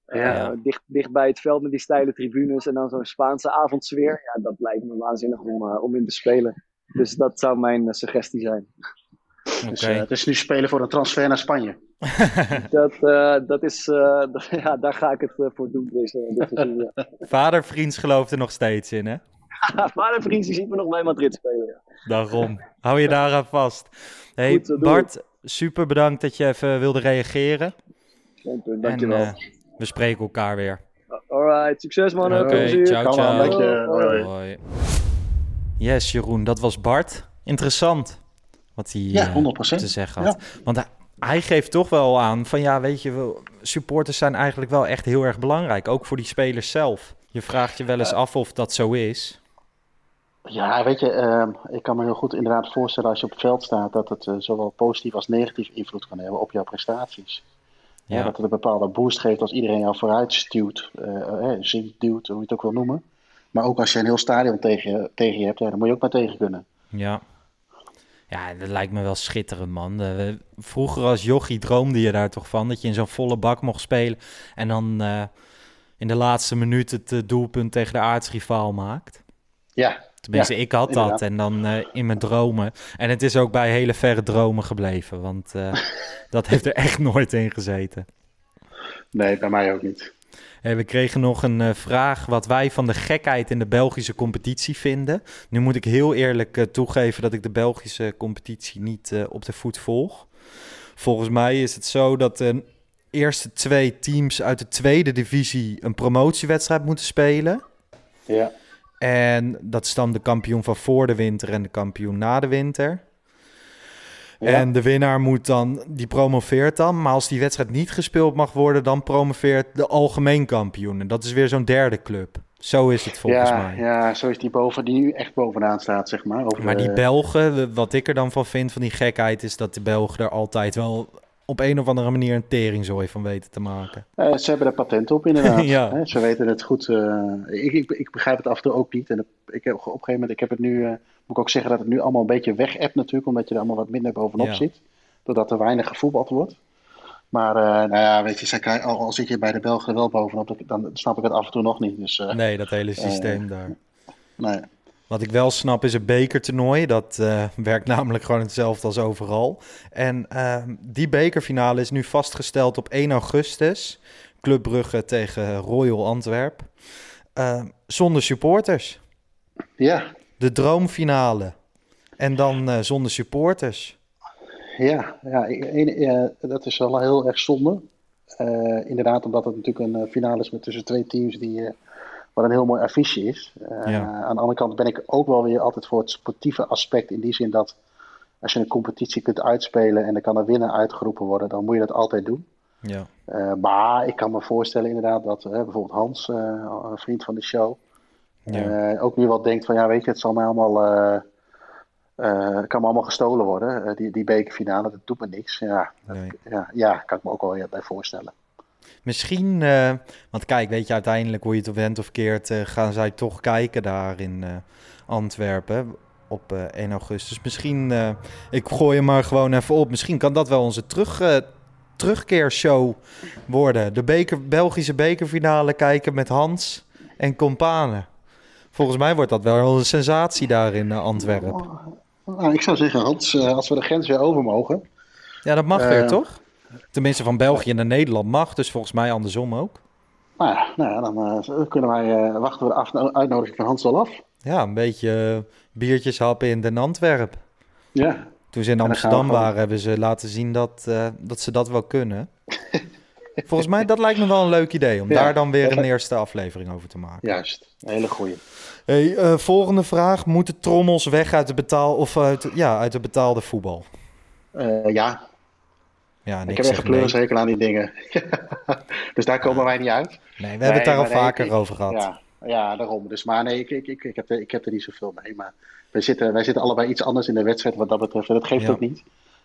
Eh, Ja. dicht, dicht bij het veld met die steile tribunes en dan zo'n Spaanse avondsfeer. Ja, dat lijkt me waanzinnig om, om in te spelen. Dus dat zou mijn suggestie zijn. Dus het is nu spelen voor een transfer naar Spanje. Dat, eh, dat is, eh, ja, daar ga ik het voor doen. Deze, dit seizoen, ja. Vadervriends gelooft er nog steeds in, hè? maar een vriend die ziet me nog bij Madrid spelen. Ja. Daarom. Hou je daaraan vast. Hey, Goed, Bart, super bedankt dat je even wilde reageren. Geen punt, En dankjewel. eh, we spreken elkaar weer. Alright, succes mannen. Oké, ciao, ciao. dank je. Hoi, hoi. Hoi. Yes, Jeroen, dat was Bart. Interessant wat hij Ja, eh, 100%. te zeggen had. Want hij, hij geeft toch wel aan van ja, weet je, supporters zijn eigenlijk wel echt heel erg belangrijk. Ook voor die spelers zelf. Je vraagt je wel eens af of dat zo is. Ja, weet je, ehm, ik kan me heel goed inderdaad voorstellen als je op het veld staat dat het eh, zowel positief als negatief invloed kan hebben op jouw prestaties. Ja. Ja, dat het een bepaalde boost geeft als iedereen jou vooruit stuwt, zingt, duwt, hoe je het ook wil noemen. Maar ook als je een heel stadion tegen je, tegen je hebt, ja, dan moet je ook maar tegen kunnen. ja. Ja, dat lijkt me wel schitterend, man. Vroeger als jochie droomde je daar toch van, dat je in zo'n volle bak mocht spelen. En dan in de laatste minuut het doelpunt tegen de aartsrivaal maakt. Ja, Tenminste, Ja, ik had inderdaad. dat. En dan eh, in mijn dromen. En het is ook bij hele verre dromen gebleven. Want eh, dat heeft er echt nooit in gezeten. nee, bij mij ook niet. Hey, we kregen nog een eh, vraag wat wij van de gekheid in de Belgische competitie vinden. Nu moet ik heel eerlijk eh, toegeven dat ik de Belgische competitie niet eh, op de voet volg. Volgens mij is het zo dat de eerste twee teams uit de tweede divisie een promotiewedstrijd moeten spelen. Ja, En dat is dan de kampioen van voor de winter en de kampioen na de winter. Ja. En de winnaar moet dan, die promoveert dan. Maar als die wedstrijd niet gespeeld mag worden, dan promoveert de algemeen kampioen. En dat is weer zo'n derde club. Zo is het volgens ja, mij. ja, zo is die boven, die nu echt bovenaan staat, zeg maar. Over Maar die Belgen, wat ik er dan van vind, van die gekheid, is dat de Belgen er altijd wel op een of andere manier een teringzooi van weten te maken. Eh, ze hebben er patent op, inderdaad. Ja. Ze weten het goed. eh, ik, ik, ik begrijp het af en toe ook niet. En ik heb, op een gegeven moment, ik heb het nu, eh, moet ik ook zeggen dat het nu allemaal een beetje weg appt natuurlijk, omdat je er allemaal wat minder bovenop Ja. zit. Doordat er weinig gevoetbald wordt. Maar nou ja, weet je, krijgen- al, al zit je bij de Belgen wel bovenop, dan, dan snap ik het af en toe nog niet. Dus Nee, dat hele systeem daar. nee. Wat ik wel snap is een bekertoernooi. Dat eh, werkt namelijk gewoon hetzelfde als overal. En ehm, die bekerfinale is nu vastgesteld op 1 augustus. Club Brugge tegen Royal Antwerp. Ehm, zonder supporters. Ja, De droomfinale. En dan eh, zonder supporters. Ja, ja, ja, dat is wel heel erg zonde. Eh, inderdaad, omdat het natuurlijk een finale is met tussen twee teams die, wat een heel mooi affiche is. Eh, Ja. Aan de andere kant ben ik ook wel weer altijd voor het sportieve aspect. In die zin dat als je een competitie kunt uitspelen en er kan een winnaar uitgeroepen worden, dan moet je dat altijd doen. Ja. Eh, maar ik kan me voorstellen inderdaad dat eh, bijvoorbeeld Hans, een vriend van de show, Ja. ook nu wel denkt van ja, weet je, het zal mij allemaal, kan me allemaal gestolen worden. Die, die bekerfinale, dat doet me niks. Ja, Nee. ja, ja, kan ik me ook wel weer bij voorstellen. Misschien, eh, want kijk, weet je, uiteindelijk hoe je het went of keert, eh, gaan zij toch kijken daar in eh, Antwerpen op eh 1 augustus. Misschien, eh, ik gooi hem maar gewoon even op. Misschien kan dat wel onze terug, terugkeershow worden. De beker, Belgische bekerfinale kijken met Hans en Companen. Volgens mij wordt dat wel een sensatie daar in Antwerpen. Nou, ik zou zeggen, Hans, als we de grens weer over mogen. Ja, dat mag weer, toch? Tenminste, van België naar Nederland mag, dus volgens mij andersom ook. Nou ja, nou ja dan eh, kunnen wij eh, wachten we de uitnodiging van Hans wel af. Ja, een beetje eh, biertjes happen in Den Antwerp. Ja, Toen ze in Amsterdam gewoon- waren, hebben ze laten zien dat, dat ze dat wel kunnen. Volgens mij, dat lijkt me wel een leuk idee om Ja, daar dan weer een eerste aflevering over te maken. juist. Een hele goeie. Hey, volgende vraag. Moeten trommels weg uit de, betaal, of uit, ja, uit de betaalde voetbal? Eh, ja, Ja, ik heb echt nee. pleurishekel aan die dingen. dus daar komen wij niet uit. Nee, we hebben het daar al nee, vaker ik- over gehad. Ja, ja, daarom. Dus, maar nee, ik, ik, ik, ik, heb er, ik heb er niet zoveel mee. Maar wij zitten, wij zitten allebei iets anders in de wedstrijd wat dat betreft. En dat geeft Ja. ook niet.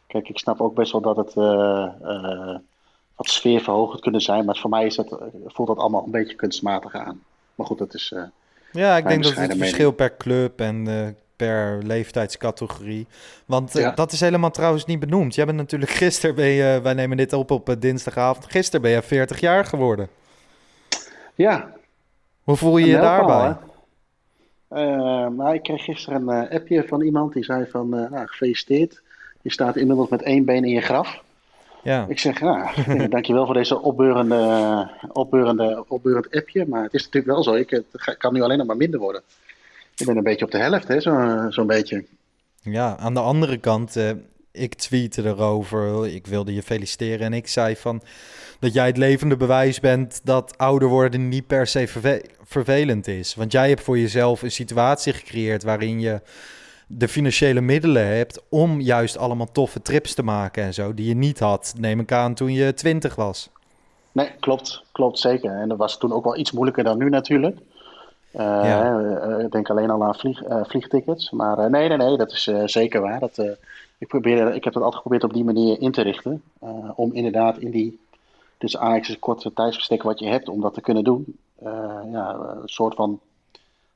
Kijk, ik snap ook best wel dat het eh, eh, wat sfeerverhogend kunnen zijn. Maar voor mij is dat, voelt dat allemaal een beetje kunstmatig aan. Maar goed, dat is... eh, Ja, ik denk dat het verschil per club en per leeftijdscategorie. Want eh, dat is helemaal trouwens niet benoemd. Jij bent natuurlijk gisteren, ben je, wij nemen dit op op eh, dinsdagavond. Gisteren ben je 40 jaar geworden. ja, Hoe voel je je daarbij? Eh, nou, ik kreeg gisteren een eh, appje van iemand die zei van, eh, nou, gefeliciteerd. Je staat inmiddels met één been in je graf. Ja, Ik zeg, nou, eh, dankjewel voor deze opbeurende, opbeurende, opbeurend appje. Maar het is natuurlijk wel zo, ik, het kan nu alleen nog maar minder worden. Ik ben een beetje op de helft, hè, zo- zo'n beetje. ja, aan de andere kant, eh, ik tweette erover. Ik wilde je feliciteren en ik zei van dat jij het levende bewijs bent dat ouder worden niet per se verve- vervelend is. Want jij hebt voor jezelf een situatie gecreëerd waarin je de financiële middelen hebt om juist allemaal toffe trips te maken en zo, die je niet had, neem ik aan, toen je twintig was. Nee, klopt, klopt zeker. En dat was toen ook wel iets moeilijker dan nu natuurlijk. Eh, Ja. eh, ik denk alleen al aan vlieg, eh, vliegtickets. Maar nee, nee, nee, dat is zeker waar. Dat, ik, probeer, ik heb het altijd geprobeerd op die manier in te richten. om inderdaad in die, dus is korte tijdsbestek wat je hebt om dat te kunnen doen. ja, een soort van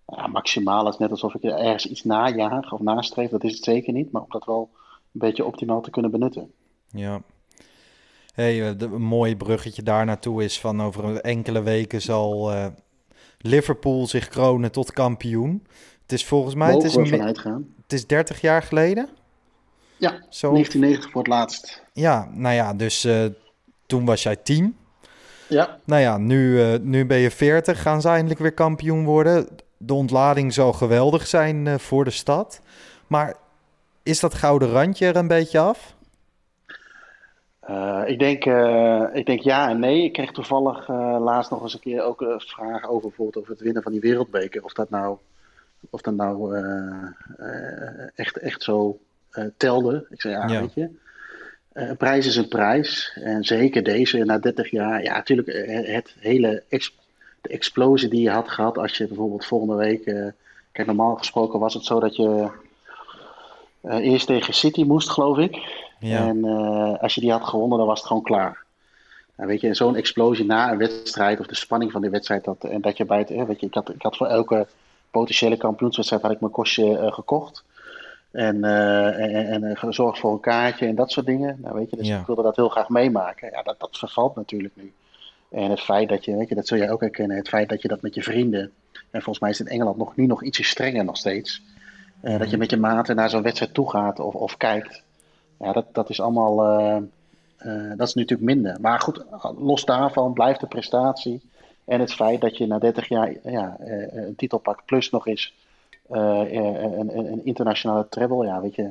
ja, maximaal. Is net alsof ik ergens iets najaag of nastreef. Dat is het zeker niet. Maar om dat wel een beetje optimaal te kunnen benutten. Ja. Hey, de- een mooi bruggetje daar naartoe is van over enkele weken zal Liverpool zich kronen tot kampioen. Het is volgens mij, het is, vanuit gaan. het is 30 jaar geleden. Ja, Zo, 1990 voor het laatst. ja, nou ja, dus eh, toen was jij 10. Ja, Nou ja, nu, eh, nu ben je 40, gaan ze eindelijk weer kampioen worden. De ontlading zal geweldig zijn eh, voor de stad. Maar is dat gouden randje er een beetje af? Eh, ik, denk, eh, ik denk ja en nee. Ik kreeg toevallig eh, laatst nog eens een keer ook een vraag over bijvoorbeeld over het winnen van die wereldbeker. Of dat nou, of dat nou echt, echt zo telde. Ik zei ja, Ja. weet je. een prijs is een prijs. En zeker deze na 30 jaar. Ja, natuurlijk het hele ex- de explosie die je had gehad als je bijvoorbeeld volgende week... kijk, normaal gesproken was het zo dat je eerst tegen City moest, geloof ik. Ja. En eh, als je die had gewonnen, dan was het gewoon klaar. Nou, weet je, zo'n explosie na een wedstrijd, of de spanning van die wedstrijd, dat, en dat je bij het, hè, weet je, ik had, ik had voor elke potentiële kampioenswedstrijd had ik mijn kostje eh, gekocht. En, eh, en, en gezorgd voor een kaartje en dat soort dingen. Nou, weet je, dus Ja. ik wilde dat heel graag meemaken. Ja, dat, dat vervalt natuurlijk nu. En het feit dat je, weet je, dat zul jij ook herkennen, het feit dat je dat met je vrienden, en volgens mij is het in Engeland nog, nu nog ietsje strenger nog steeds, dat je met je maten naar zo'n wedstrijd toe gaat of, of kijkt. Ja, dat, dat is allemaal, eh, eh, dat is natuurlijk minder. Maar goed, los daarvan blijft de prestatie en het feit dat je na 30 jaar ja, eh, een titel pakt, plus nog eens een, een, een internationale treble, ja, weet je,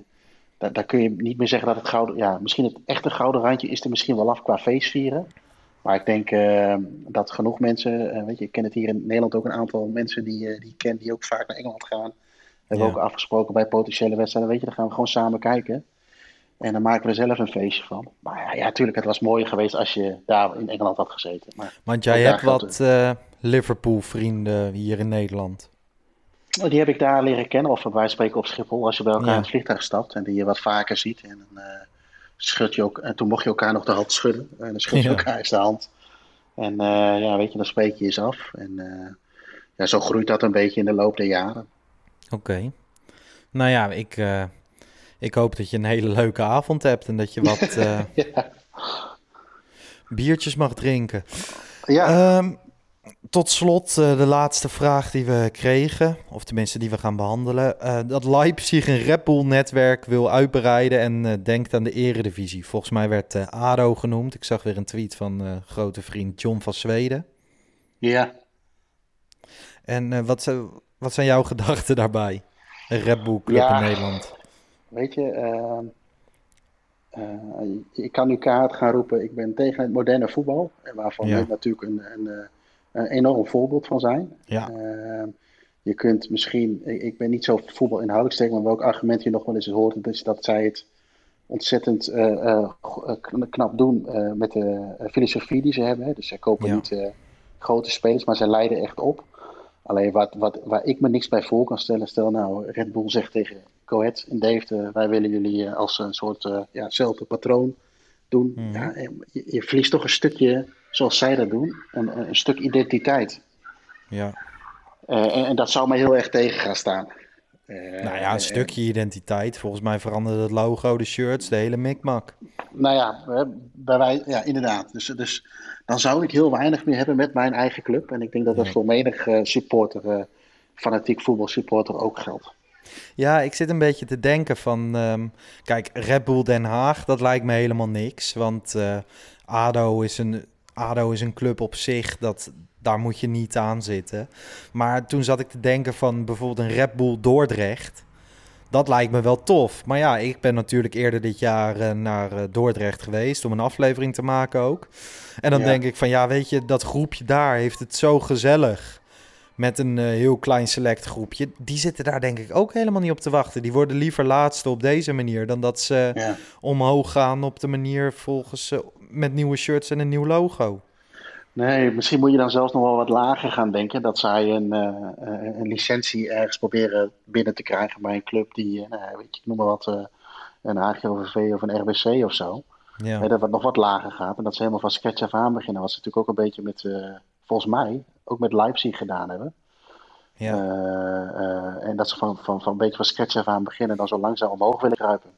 daar, daar kun je niet meer zeggen dat het gouden, ja, misschien het echte gouden randje is er misschien wel af qua feestvieren. Maar ik denk dat genoeg mensen, weet je, ik ken het hier in Nederland ook een aantal mensen die, eh, die ik ken, die ook vaak naar Engeland gaan. We hebben Ja. ook afgesproken bij potentiële wedstrijden, weet je, dan gaan we gewoon samen kijken. En dan maken we er zelf een feestje van. Maar ja, ja, tuurlijk, het was mooier geweest als je daar in Engeland had gezeten. Maar Want jij hebt wat eh, Liverpool-vrienden hier in Nederland. die heb ik daar leren kennen, of wij spreken op Schiphol, als je bij elkaar Ja. in het vliegtuig stapt en die je wat vaker ziet. En dan eh, schud je ook, en toen mocht je elkaar nog de hand schudden. En dan schud je Ja. elkaar eens de hand. En ja, weet je, dan spreek je eens af. En ja, zo groeit dat een beetje in de loop der jaren. Oké. Nou ja, ik, ik hoop dat je een hele leuke avond hebt en dat je wat ja. biertjes mag drinken. Ja. Ehm, tot slot uh, de laatste vraag die we kregen, of tenminste die we gaan behandelen. Uh, dat Leipzig een Red Bull-netwerk wil uitbreiden en uh, denkt aan de eredivisie. Volgens mij werd ADO genoemd. Ik zag weer een tweet van grote vriend John van Zweden. Ja. En wat, wat zijn jouw gedachten daarbij? Een Red Bull-club in Nederland. Weet je, ehm, ik kan nu kaart gaan roepen, ik ben tegen het moderne voetbal. Waarvan ja. natuurlijk een... een een enorm voorbeeld van zijn. Ja. Je kunt misschien, ik, ben niet zo voetbal inhoudelijk sterk, maar welk argument je nog wel eens hoort, is dat zij het ontzettend eh, eh, knap doen eh, met de filosofie die ze hebben. Hè. Dus zij kopen niet grote spelers, maar zij leiden echt op. Alleen wat, wat, waar ik me niks bij voor kan stellen, stel nou Red Bull zegt tegen Coët en Dave, wij willen jullie als een soort ja, hetzelfde patroon doen. Mhm. Ja, je, je verliest toch een stukje zoals zij dat doen, een, een stuk identiteit. Ja. Uh, en, en, dat zou mij heel erg tegen gaan staan. Uh, nou ja, een stukje identiteit. Volgens mij veranderde het logo, de shirts, de hele mikmak. Nou ja, bij wij, ja inderdaad. Dus, dus dan zou ik heel weinig meer hebben met mijn eigen club. En ik denk dat dat voor menig uh, supporter, fanatiek voetbalsupporter ook geldt. Ja, ik zit een beetje te denken van... Um, kijk, Red Bull Den Haag, dat lijkt me helemaal niks. Want ADO is een ADO is een club op zich, dat, daar moet je niet aan zitten. Maar toen zat ik te denken van bijvoorbeeld een Red Bull Dordrecht. Dat lijkt me wel tof. Maar ja, ik ben natuurlijk eerder dit jaar uh, naar uh, Dordrecht geweest om een aflevering te maken ook. En dan denk ik van ja, weet je, dat groepje daar heeft het zo gezellig. Met een uh, heel klein select groepje. Die zitten daar denk ik ook helemaal niet op te wachten. Die worden liever laatste op deze manier dan dat ze ja. omhoog gaan op de manier volgens met nieuwe shirts en een nieuw logo. Nee, misschien moet je dan zelfs nog wel wat lager gaan denken. Dat zij een, uh, een licentie ergens proberen binnen te krijgen bij een club die, nou, weet je, ik noem maar wat, een AGOVV of een RBC of zo. Ja. dat wat nog wat lager gaat. En dat ze helemaal van sketch af aan beginnen. Wat ze natuurlijk ook een beetje met, volgens mij, ook met Leipzig gedaan hebben. Ja. en dat ze van, van, van een beetje van sketch af aan beginnen en dan zo langzaam omhoog willen kruipen.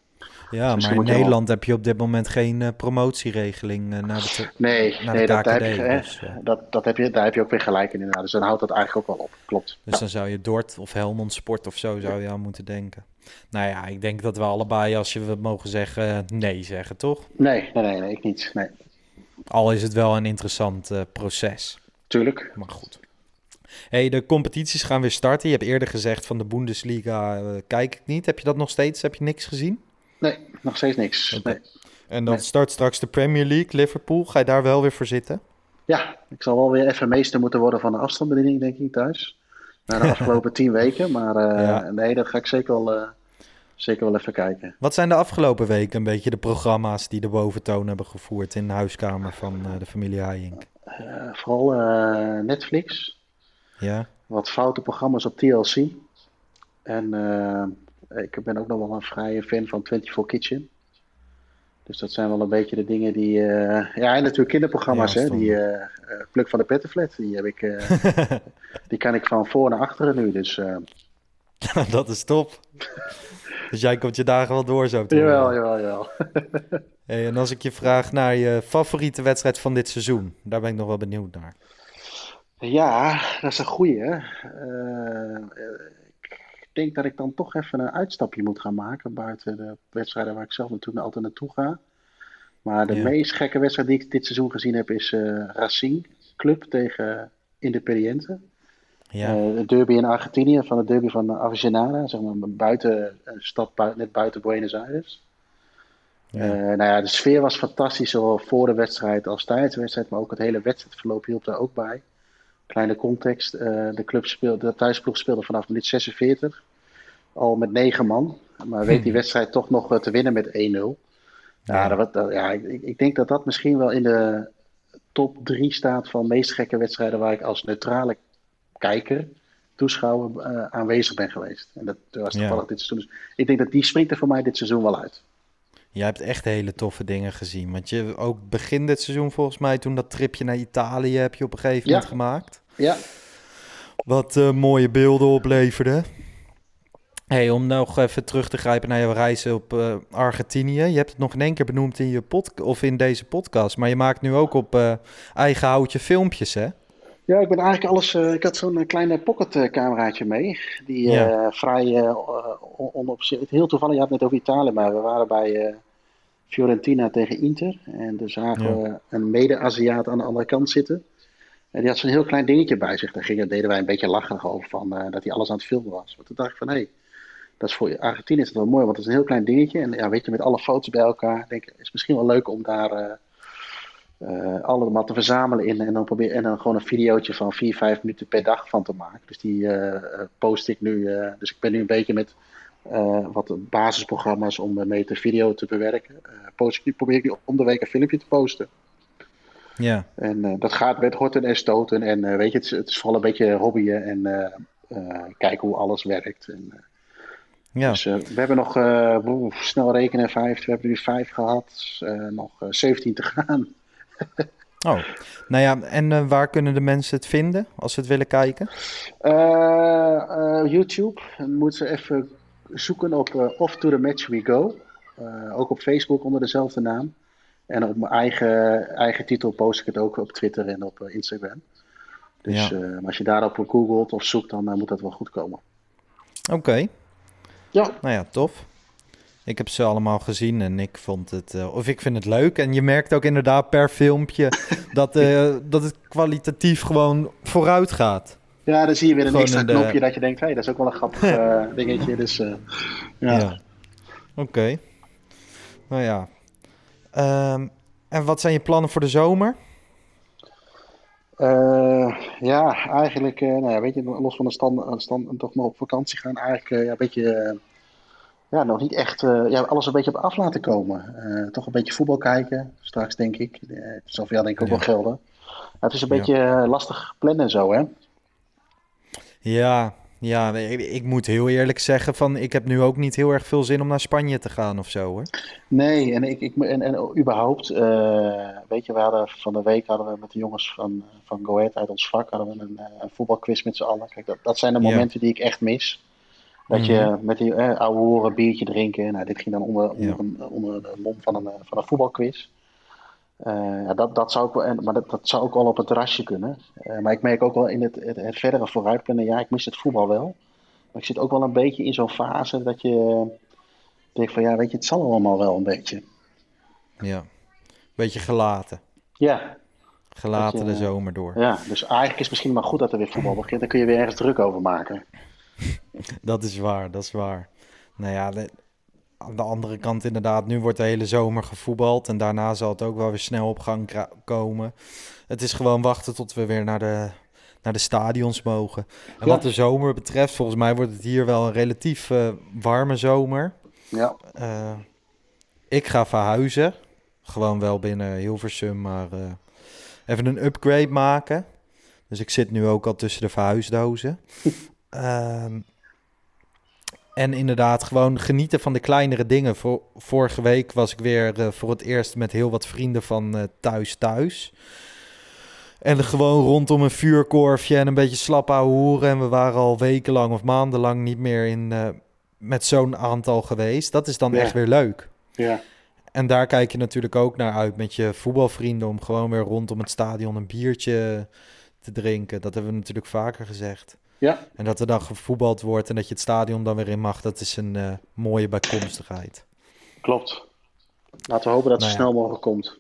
Ja, dus maar in Nederland heb je op dit moment geen uh, promotieregeling uh, naar de Nee, naar nee de dat, heb je, dus, dat, dat heb je, daar heb je ook weer gelijk in inderdaad. Dus dan houdt dat eigenlijk ook wel op, klopt. Dus dan zou je Dort of Helmond Sport of zo zou je aan moeten denken. Nou ja, ik denk dat we allebei, als je we mogen zeggen, nee zeggen, toch? Nee, nee, nee, nee ik niet, nee. Al is het wel een interessant proces. Tuurlijk. Maar goed. Hey, de competities gaan weer starten. Je hebt eerder gezegd van de Bundesliga kijk ik niet. Heb je dat nog steeds? Heb je niks gezien? Nee, nog steeds niks. Nee. En dan start straks de Premier League, Liverpool. Ga je daar wel weer voor zitten? Ja, ik zal wel weer even meester moeten worden van de afstandsbediening, denk ik, thuis. Na de afgelopen tien weken. Maar uh, nee, dat ga ik zeker wel, uh, zeker wel even kijken. Wat zijn de afgelopen weken een beetje de programma's die de boventoon hebben gevoerd in de huiskamer van de familie Hayink? Vooral Netflix. Ja. Wat foute programma's op TLC. En ik ben ook nog wel een vrije fan van 24 Kitchen. Dus dat zijn wel een beetje de dingen die. Uh, ja, en natuurlijk kinderprogramma's, hè? Die uh, Pluk van de Pettenflat. Die heb ik. die kan ik van voor naar achteren nu. Dus. dat is top. Dus jij komt je dagen wel door zo. Te jawel, jawel, jawel. hey, en als ik je vraag naar je favoriete wedstrijd van dit seizoen, daar ben ik nog wel benieuwd naar. Ja, dat is een goeie. Hè? denk dat ik dan toch even een uitstapje moet gaan maken buiten de wedstrijden waar ik zelf natuurlijk altijd naartoe ga. Maar de meest gekke wedstrijd die ik dit seizoen gezien heb is uh, Racing Club tegen Independiente. Ja. Uh, de derby in Argentinië, van de derby van Avellaneda, zeg maar buiten een stad net buiten Buenos Aires. Ja. Uh, nou ja, de sfeer was fantastisch, zowel voor de wedstrijd als tijdens de wedstrijd, maar ook het hele wedstrijdverloop hielp daar ook bij. Kleine context. Uh, de, club speelde, de thuisploeg speelde vanaf minuut 46 al met negen man. Maar weet die hm. wedstrijd toch nog te winnen met 1-0. Ja, dat, dat, ja ik, ik, denk dat dat misschien wel in de top 3 staat van meest gekke wedstrijden waar ik als neutrale kijker, toeschouwer, uh, aanwezig ben geweest. En dat was toevallig ja. dit seizoen. Dus ik denk dat die springt er voor mij dit seizoen wel uit. Jij hebt echt hele toffe dingen gezien. Want je ook begin dit seizoen volgens mij, toen dat tripje naar Italië heb je op een gegeven Ja. moment gemaakt. Ja, Wat eh, mooie beelden opleverde. Hey, om nog even terug te grijpen naar jouw reizen op eh, Argentinië. Je hebt het nog in één keer benoemd in, je pod of in deze podcast. Maar je maakt nu ook op eh, eigen houtje filmpjes, hè? Ja, ik ben eigenlijk alles. eh, ik had zo'n eh, kleine pocketcameraatje mee. Die Ja. vrij eh on- onopzicht. Heel toevallig, je had het net over Italië, maar we waren bij Fiorentina tegen Inter. En dus zagen Ja. we een mede-Aziat aan de andere kant zitten. En die had zo'n heel klein dingetje bij zich. Daar gingen, deden wij een beetje lacherig over van, dat hij alles aan het filmen was. Maar toen dacht ik van hé, hey, dat is voor Argentinië is het wel mooi, want het is een heel klein dingetje. En ja, weet je, met alle foto's bij elkaar, denk ik, is het misschien wel leuk om daar. Eh, allemaal te verzamelen in en dan, probeer, en dan gewoon een videootje van 4, 5 minuten per dag van te maken. Dus die eh, eh, post ik nu. dus ik ben nu een beetje met wat basisprogramma's om mee te video te bewerken. Post ik nu, probeer ik nu om de week een filmpje te posten. Ja. En dat gaat met horten en stoten. En weet je, het is, het is vooral een beetje hobbyen en kijken hoe alles werkt. En, Ja. Dus we hebben nog, snel rekenen, vijf. We hebben nu vijf gehad. eh, nog 17 te gaan. Oh, nou ja, en eh, waar kunnen de mensen het vinden als ze het willen kijken? Eh, eh, YouTube. Dan moeten ze even zoeken op Off to the Match We Go. Ook op Facebook onder dezelfde naam. En op mijn eigen, eigen titel post ik het ook op Twitter en op Instagram. Dus Ja. maar als je daarop googelt of zoekt, dan moet dat wel goed komen. Oké, Ja, nou ja, tof. Ik heb ze allemaal gezien en ik vond het, eh, of ik vind het leuk. En je merkt ook inderdaad per filmpje dat, eh, dat het kwalitatief gewoon vooruit gaat. ja dan zie je weer een extra de- knopje dat je denkt, hé, hey, dat is ook wel een grappig eh, dingetje. Dus ja. Ja. Oké. Nou ja. Ehm, en wat zijn je plannen voor de zomer? Ja, eigenlijk, nou ja, weet je, los van de stand, stand toch maar op vakantie gaan, eigenlijk ja, een beetje, ja, nog niet echt, eh, ja, alles een beetje op af laten komen. Eh, toch een beetje voetbal kijken, straks denk ik. Eh, het zal voor jou denk ik ook Ja. wel gelden. Het is een Ja. beetje eh, lastig plannen en zo, hè? Ja, ja ik, ik moet heel eerlijk zeggen van ik heb nu ook niet heel erg veel zin om naar Spanje te gaan of zo hoor. Nee, en, ik, ik, en, en überhaupt, eh, weet je, we hadden van de week hadden we met de jongens van, van Go Ahead uit ons vak hadden we een, eh, een voetbalquiz met z'n allen. Kijk, dat, dat zijn de Ja. momenten die ik echt mis. Dat je met die eh, ouwe horen, biertje drinken. Nou, dit ging dan onder, onder, Ja. een, onder de mom van een, eh, van een voetbalquiz. Eh, ja, dat, dat zou ook wel, maar dat, dat zou ook wel op het terrasje kunnen. Eh, maar ik merk ook wel in het, het, het verdere vooruitplannen, ja, ik mis het voetbal wel. Maar ik zit ook wel een beetje in zo'n fase dat je denkt van, ja, weet je, het zal allemaal wel een beetje. Ja, beetje gelaten. Ja, Gelaten je- de zomer door. ja, dus eigenlijk is het misschien maar goed dat er weer voetbal begint. Dan kun je weer ergens druk over maken. Dat is waar, dat is waar. Nou ja, de- aan de andere kant inderdaad, nu wordt de hele zomer gevoetbald en daarna zal het ook wel weer snel op gang komen. Het is gewoon wachten tot we weer naar de, naar de stadions mogen. En Ja. wat de zomer betreft, volgens mij wordt het hier wel een relatief eh, warme zomer. Ja, Eh, ik ga verhuizen. Gewoon wel binnen Hilversum, maar eh, even een upgrade maken. Dus ik zit nu ook al tussen de verhuisdozen. Ehm, en inderdaad, gewoon genieten van de kleinere dingen. Vor- vorige week was ik weer eh, voor het eerst met heel wat vrienden van eh, thuis thuis. En gewoon rondom een vuurkorfje en een beetje slap hoeren. En we waren al wekenlang of maandenlang niet meer in, eh, met zo'n aantal geweest. Dat is dan Ja. echt weer leuk. ja, En daar kijk je natuurlijk ook naar uit met je voetbalvrienden... om gewoon weer rondom het stadion een biertje te drinken. Dat hebben we natuurlijk vaker gezegd. Ja. En dat er dan gevoetbald wordt en dat je het stadion dan weer in mag... dat is een eh, mooie bijkomstigheid. klopt. Laten we hopen dat het Nou ja. snel mogelijk komt.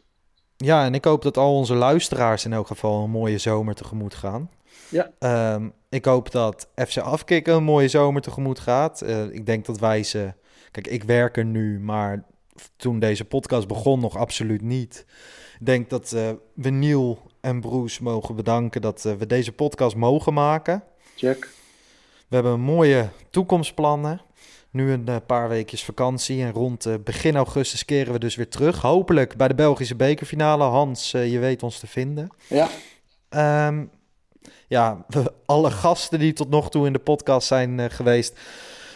Ja, en ik hoop dat al onze luisteraars in elk geval een mooie zomer tegemoet gaan. Ja. Ehm, ik hoop dat FC Afkikken een mooie zomer tegemoet gaat. Eh, ik denk dat wij ze... Kijk, ik werk er nu, maar toen deze podcast begon nog absoluut niet. Ik denk dat eh, we Niel en Bruce mogen bedanken dat we deze podcast mogen maken. Check. We hebben mooie toekomstplannen. Nu een eh, paar weekjes vakantie en rond eh, begin augustus keren we dus weer terug. Hopelijk bij de Belgische bekerfinale. Hans, eh, je weet ons te vinden. Ja, Ehm, ja, alle gasten die tot nog toe in de podcast zijn geweest,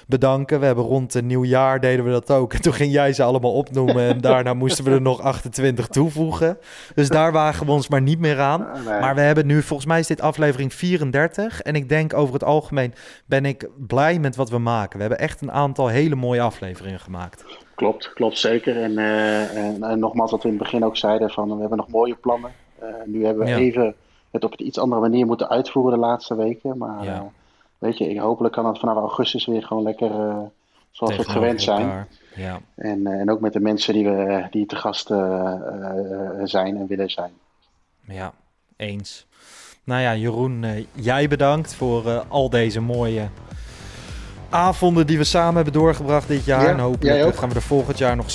bedanken. We hebben rond het nieuwjaar deden we dat ook. En toen ging jij ze allemaal opnoemen. En daarna moesten we er nog 28 toevoegen. Dus daar wagen we ons maar niet meer aan. Nee. Maar we hebben nu, volgens mij is dit aflevering 34. En ik denk over het algemeen ben ik blij met wat we maken. We hebben echt een aantal hele mooie afleveringen gemaakt. Klopt, klopt zeker. En, eh, en, en nogmaals, wat we in het begin ook zeiden, van we hebben nog mooie plannen. Eh, nu hebben we Ja. even het op een iets andere manier moeten uitvoeren de laatste weken. Maar Ja. eh, weet je, ik, hopelijk kan het vanaf augustus weer gewoon lekker eh, zoals we het gewend zijn. Ja. En, eh, en ook met de mensen die, we, die te gast eh, zijn en willen zijn. Ja, eens. Nou ja, Jeroen, jij bedankt voor al deze mooie avonden die we samen hebben doorgebracht dit jaar. Ja, en hopelijk gaan we er volgend jaar nog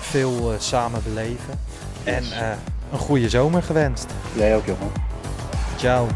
veel samen beleven. En een goede zomer gewenst. Jij ook, jongen. Ciao.